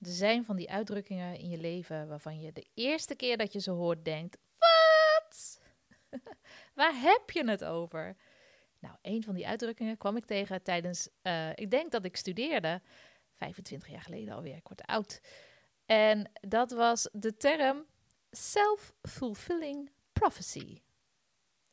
Er zijn van die uitdrukkingen in je leven waarvan je de eerste keer dat je ze hoort denkt: Wat? Waar heb je het over? Nou, een van die uitdrukkingen kwam ik tegen tijdens, uh, ik denk dat ik studeerde, 25 jaar geleden alweer, ik word oud. En dat was de term self-fulfilling prophecy.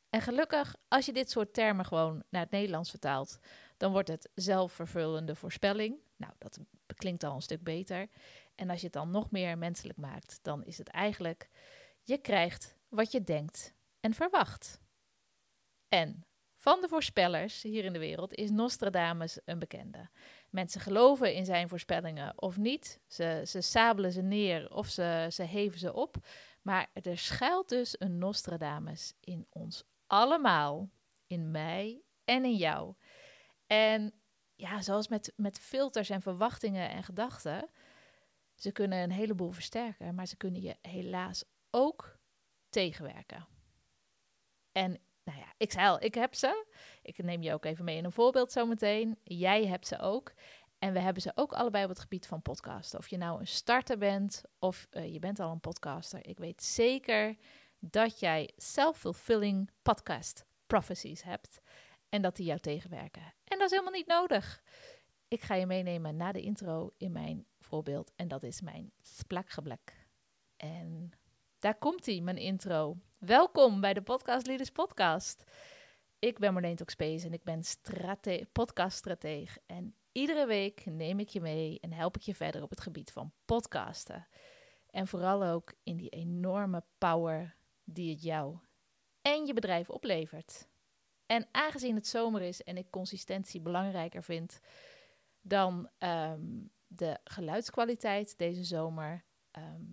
En gelukkig, als je dit soort termen gewoon naar het Nederlands vertaalt, dan wordt het zelfvervullende voorspelling. Nou, dat klinkt al een stuk beter. En als je het dan nog meer menselijk maakt, dan is het eigenlijk: je krijgt wat je denkt en verwacht. En van de voorspellers hier in de wereld is Nostradamus een bekende. Mensen geloven in zijn voorspellingen of niet. Ze, ze sabelen ze neer of ze, ze heven ze op. Maar er schuilt dus een Nostradamus in ons allemaal. In mij en in jou. En ja, zoals met, met filters en verwachtingen en gedachten. Ze kunnen een heleboel versterken, maar ze kunnen je helaas ook tegenwerken. En nou ja, ik zei al, ik heb ze. Ik neem je ook even mee in een voorbeeld zometeen. Jij hebt ze ook. En we hebben ze ook allebei op het gebied van podcasten. Of je nou een starter bent of uh, je bent al een podcaster. Ik weet zeker dat jij self-fulfilling podcast prophecies hebt. En dat die jou tegenwerken. En dat is helemaal niet nodig. Ik ga je meenemen na de intro in mijn voorbeeld. En dat is mijn splakgeblek. En daar komt hij, mijn intro. Welkom bij de Podcast Leaders Podcast. Ik ben Marleen Tokspees en ik ben strate. En iedere week neem ik je mee en help ik je verder op het gebied van podcasten. En vooral ook in die enorme power die het jou en je bedrijf oplevert. En aangezien het zomer is en ik consistentie belangrijker vind dan ehm, de geluidskwaliteit deze zomer, ehm,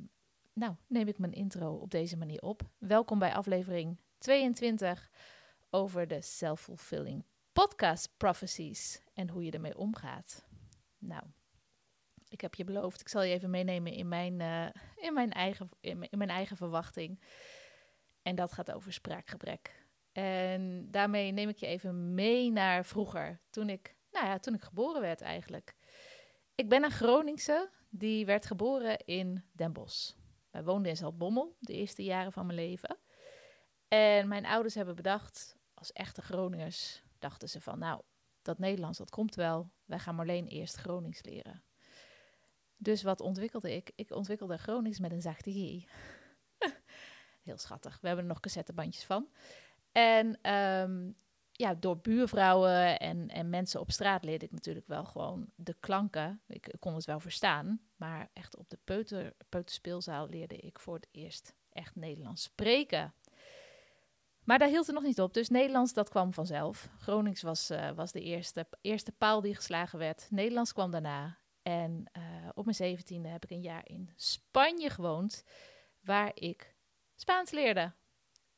nou, neem ik mijn intro op deze manier op. Welkom bij aflevering 22 over de self-fulfilling podcast prophecies en hoe je ermee omgaat. Nou, ik heb je beloofd, ik zal je even meenemen in mijn, uh, in mijn, eigen, in mijn eigen verwachting. En dat gaat over spraakgebrek. En daarmee neem ik je even mee naar vroeger, toen ik, nou ja, toen ik geboren werd eigenlijk. Ik ben een Groningse, die werd geboren in Den Bosch. Wij woonden in Zaltbommel de eerste jaren van mijn leven. En mijn ouders hebben bedacht, als echte Groningers, dachten ze van, nou, dat Nederlands, dat komt wel. Wij gaan alleen eerst Gronings leren. Dus wat ontwikkelde ik? Ik ontwikkelde Gronings met een zachte G. Heel schattig. We hebben er nog cassettebandjes van. En um, ja, door buurvrouwen en, en mensen op straat leerde ik natuurlijk wel gewoon de klanken. Ik, kon het wel verstaan, maar echt op de peuter, peuterspeelzaal leerde ik voor het eerst echt Nederlands spreken. Maar daar hield het nog niet op. Dus Nederlands, dat kwam vanzelf. Gronings was, uh, was de eerste, eerste paal die geslagen werd. Nederlands kwam daarna. En uh, op mijn zeventiende heb ik een jaar in Spanje gewoond, waar ik Spaans leerde.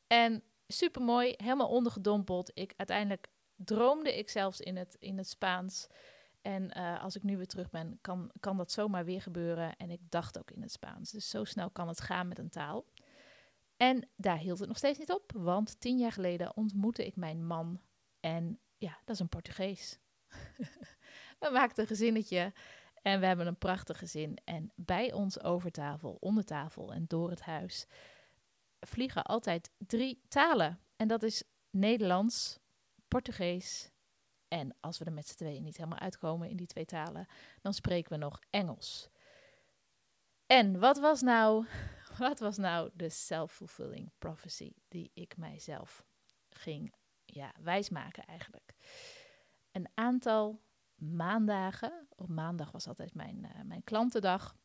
En super mooi, helemaal ondergedompeld. Ik, uiteindelijk droomde ik zelfs in het, in het Spaans. En uh, als ik nu weer terug ben, kan, kan dat zomaar weer gebeuren. En ik dacht ook in het Spaans. Dus zo snel kan het gaan met een taal. En daar hield het nog steeds niet op, want tien jaar geleden ontmoette ik mijn man. En ja, dat is een Portugees. we maakten een gezinnetje en we hebben een prachtig gezin. En bij ons over tafel, onder tafel en door het huis vliegen altijd drie talen. En dat is Nederlands, Portugees en als we er met z'n tweeën niet helemaal uitkomen in die twee talen, dan spreken we nog Engels. En wat was nou, wat was nou de self-fulfilling prophecy die ik mijzelf ging ja, wijsmaken eigenlijk? Een aantal maandagen, op maandag was altijd mijn, uh, mijn klantendag,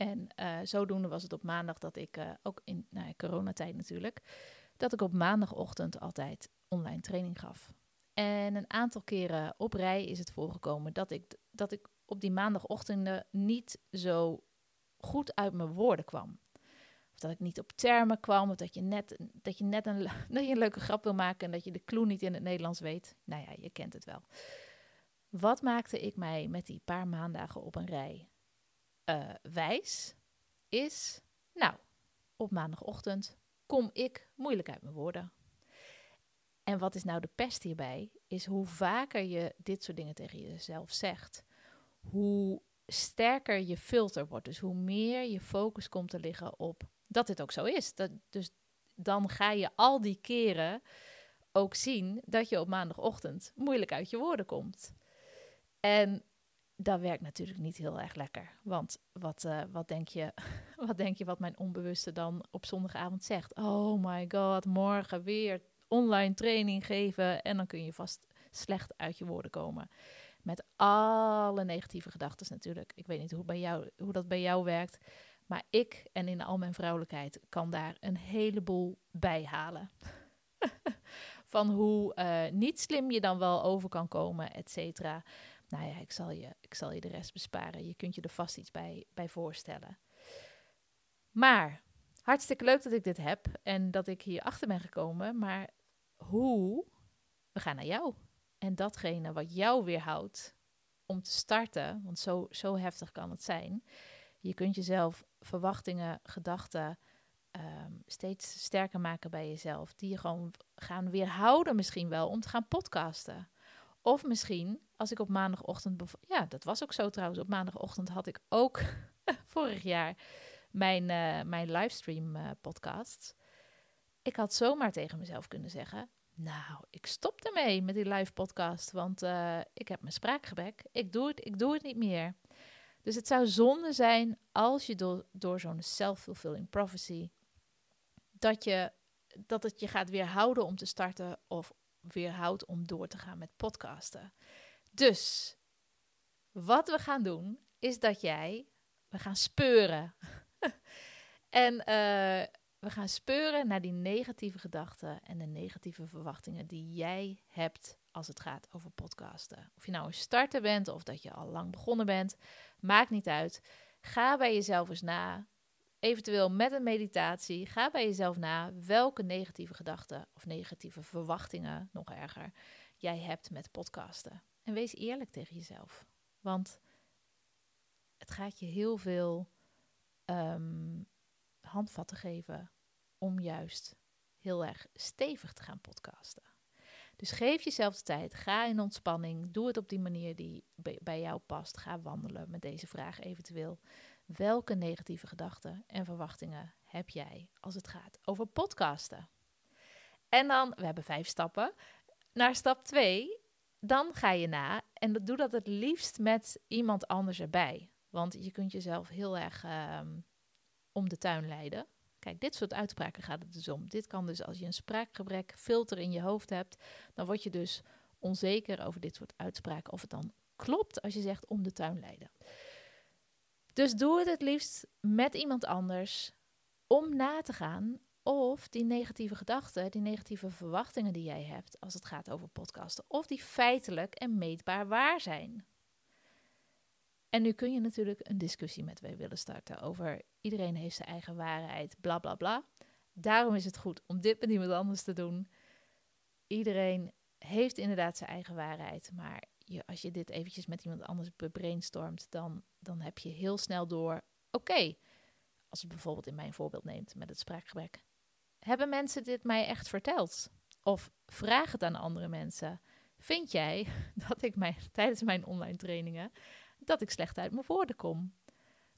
en uh, zodoende was het op maandag dat ik, uh, ook in nou, coronatijd natuurlijk, dat ik op maandagochtend altijd online training gaf. En een aantal keren op rij is het voorgekomen dat ik, dat ik op die maandagochtenden niet zo goed uit mijn woorden kwam. Of dat ik niet op termen kwam, of dat je net, dat je net een, dat je een leuke grap wil maken en dat je de clue niet in het Nederlands weet. Nou ja, je kent het wel. Wat maakte ik mij met die paar maandagen op een rij uh, wijs is, nou, op maandagochtend kom ik moeilijk uit mijn woorden. En wat is nou de pest hierbij? Is hoe vaker je dit soort dingen tegen jezelf zegt, hoe sterker je filter wordt. Dus hoe meer je focus komt te liggen op dat dit ook zo is. Dat, dus dan ga je al die keren ook zien dat je op maandagochtend moeilijk uit je woorden komt. En dat werkt natuurlijk niet heel erg lekker. Want wat, uh, wat, denk je, wat denk je wat mijn onbewuste dan op zondagavond zegt? Oh my god, morgen weer online training geven. En dan kun je vast slecht uit je woorden komen. Met alle negatieve gedachten natuurlijk. Ik weet niet hoe, bij jou, hoe dat bij jou werkt. Maar ik en in al mijn vrouwelijkheid kan daar een heleboel bij halen. Van hoe uh, niet slim je dan wel over kan komen, et cetera. Nou ja, ik zal, je, ik zal je de rest besparen. Je kunt je er vast iets bij, bij voorstellen. Maar hartstikke leuk dat ik dit heb en dat ik hier achter ben gekomen. Maar hoe? We gaan naar jou. En datgene wat jou weerhoudt om te starten, want zo, zo heftig kan het zijn. Je kunt jezelf verwachtingen, gedachten ehm, steeds sterker maken bij jezelf. Die je gewoon gaan weerhouden misschien wel om te gaan podcasten. Of misschien als ik op maandagochtend. Ja, dat was ook zo trouwens. Op maandagochtend had ik ook vorig jaar mijn, uh, mijn livestream uh, podcast. Ik had zomaar tegen mezelf kunnen zeggen: Nou, ik stop ermee met die live podcast, want uh, ik heb mijn spraakgebrek. Ik doe het, ik doe het niet meer. Dus het zou zonde zijn als je door, door zo'n self-fulfilling prophecy dat je dat het je gaat weerhouden om te starten of weerhoudt om door te gaan met podcasten. Dus wat we gaan doen, is dat jij, we gaan speuren. en uh, we gaan speuren naar die negatieve gedachten en de negatieve verwachtingen die jij hebt als het gaat over podcasten. Of je nou een starter bent of dat je al lang begonnen bent, maakt niet uit. Ga bij jezelf eens na eventueel met een meditatie, ga bij jezelf na welke negatieve gedachten of negatieve verwachtingen, nog erger, jij hebt met podcasten. En wees eerlijk tegen jezelf. Want het gaat je heel veel um, handvatten geven om juist heel erg stevig te gaan podcasten. Dus geef jezelf de tijd, ga in ontspanning, doe het op die manier die bij jou past. Ga wandelen met deze vraag eventueel. Welke negatieve gedachten en verwachtingen heb jij als het gaat over podcasten? En dan, we hebben vijf stappen. Naar stap twee, dan ga je na en doe dat het liefst met iemand anders erbij. Want je kunt jezelf heel erg ehm, om de tuin leiden. Kijk, dit soort uitspraken gaat het dus om. Dit kan dus als je een spraakgebrek filter in je hoofd hebt, dan word je dus onzeker over dit soort uitspraken of het dan klopt als je zegt om de tuin leiden. Dus doe het het liefst met iemand anders om na te gaan of die negatieve gedachten, die negatieve verwachtingen die jij hebt als het gaat over podcasten, of die feitelijk en meetbaar waar zijn. En nu kun je natuurlijk een discussie met mij willen starten over iedereen heeft zijn eigen waarheid, bla bla bla. Daarom is het goed om dit met iemand anders te doen. Iedereen heeft inderdaad zijn eigen waarheid, maar je, als je dit eventjes met iemand anders brainstormt, dan, dan heb je heel snel door, oké, als je bijvoorbeeld in mijn voorbeeld neemt met het spraakgebrek, hebben mensen dit mij echt verteld? Of vraag het aan andere mensen. Vind jij dat ik tijdens mijn online trainingen, dat ik slecht uit mijn woorden kom?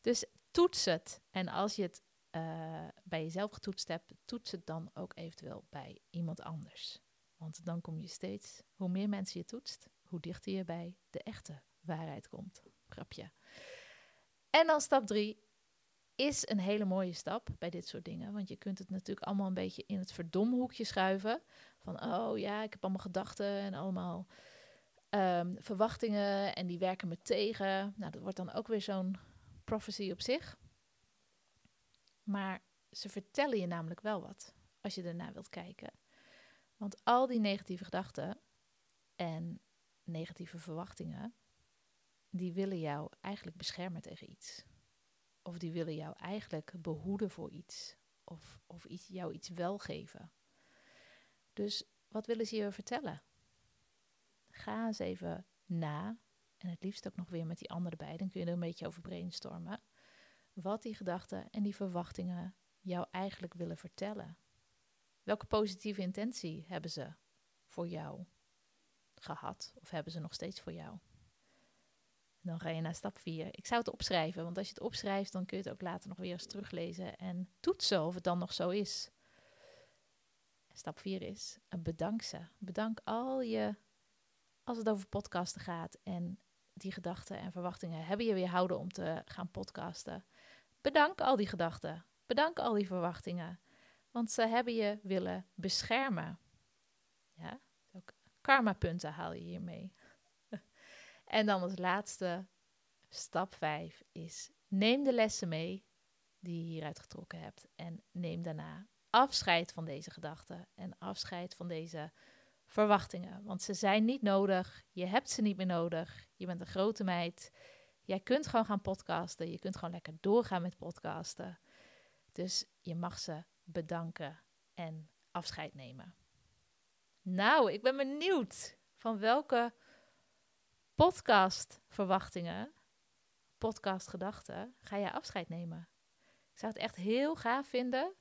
Dus toets het. En als je het uh, bij jezelf getoetst hebt, toets het dan ook eventueel bij iemand anders. Want dan kom je steeds, hoe meer mensen je toetst, hoe dichter je bij de echte waarheid komt. Grapje. En dan stap drie is een hele mooie stap bij dit soort dingen. Want je kunt het natuurlijk allemaal een beetje in het verdomhoekje schuiven. Van, oh ja, ik heb allemaal gedachten en allemaal um, verwachtingen en die werken me tegen. Nou, dat wordt dan ook weer zo'n prophecy op zich. Maar ze vertellen je namelijk wel wat, als je ernaar wilt kijken. Want al die negatieve gedachten en negatieve verwachtingen, die willen jou eigenlijk beschermen tegen iets. Of die willen jou eigenlijk behoeden voor iets. Of, of iets, jou iets wel geven. Dus wat willen ze je vertellen? Ga eens even na. En het liefst ook nog weer met die anderen bij. Dan kun je er een beetje over brainstormen. Wat die gedachten en die verwachtingen jou eigenlijk willen vertellen. Welke positieve intentie hebben ze voor jou? gehad of hebben ze nog steeds voor jou? Dan ga je naar stap 4. Ik zou het opschrijven, want als je het opschrijft, dan kun je het ook later nog weer eens teruglezen en toetsen of het dan nog zo is. Stap 4 is bedank ze. Bedank al je, als het over podcasten gaat en die gedachten en verwachtingen hebben je weerhouden om te gaan podcasten. Bedank al die gedachten. Bedank al die verwachtingen. Want ze hebben je willen beschermen. Ja, ook karma-punten haal je hiermee. En dan als laatste, stap 5 is: neem de lessen mee die je hieruit getrokken hebt. En neem daarna afscheid van deze gedachten en afscheid van deze verwachtingen. Want ze zijn niet nodig. Je hebt ze niet meer nodig. Je bent een grote meid. Jij kunt gewoon gaan podcasten. Je kunt gewoon lekker doorgaan met podcasten. Dus je mag ze bedanken en afscheid nemen. Nou, ik ben benieuwd van welke podcastverwachtingen, podcastgedachten, ga jij afscheid nemen? Ik zou het echt heel gaaf vinden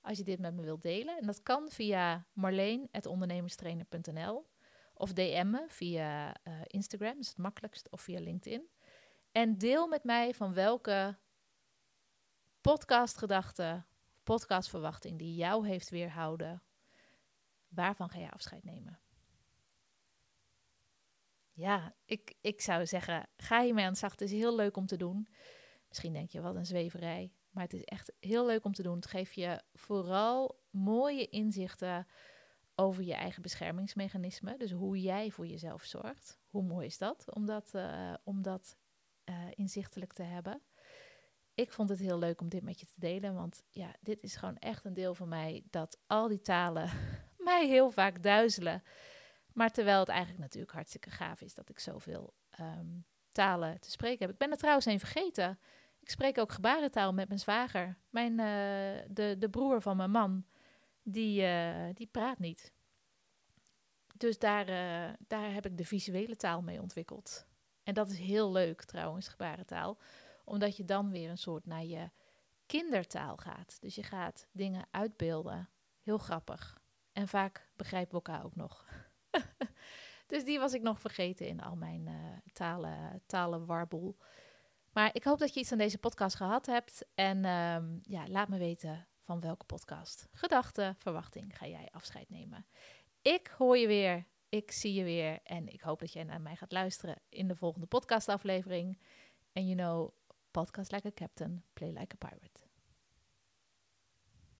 als je dit met me wilt delen. En dat kan via marleen.ondernemerstrainer.nl of DM'en via uh, Instagram, is het makkelijkst, of via LinkedIn. En deel met mij van welke podcastgedachte, podcastverwachting die jou heeft weerhouden, waarvan ga je afscheid nemen? Ja, ik, ik zou zeggen, ga hiermee aan de slag. Het is heel leuk om te doen. Misschien denk je, wat een zweverij. Maar het is echt heel leuk om te doen. Het geeft je vooral mooie inzichten over je eigen beschermingsmechanisme. Dus hoe jij voor jezelf zorgt. Hoe mooi is dat om dat, uh, om dat uh, inzichtelijk te hebben? Ik vond het heel leuk om dit met je te delen. Want ja, dit is gewoon echt een deel van mij dat al die talen mij heel vaak duizelen. Maar terwijl het eigenlijk natuurlijk hartstikke gaaf is dat ik zoveel um, talen te spreken heb. Ik ben er trouwens een vergeten. Ik spreek ook gebarentaal met mijn zwager. Mijn, uh, de, de broer van mijn man, die, uh, die praat niet. Dus daar, uh, daar heb ik de visuele taal mee ontwikkeld. En dat is heel leuk trouwens, gebarentaal. Omdat je dan weer een soort naar je kindertaal gaat. Dus je gaat dingen uitbeelden. Heel grappig. En vaak begrijpen we elkaar ook nog. dus die was ik nog vergeten in al mijn uh, talen, talenwarboel. Maar ik hoop dat je iets aan deze podcast gehad hebt. En um, ja, laat me weten van welke podcast, gedachte, verwachting ga jij afscheid nemen. Ik hoor je weer, ik zie je weer en ik hoop dat jij naar mij gaat luisteren in de volgende podcastaflevering. En you know, podcast like a captain, play like a pirate.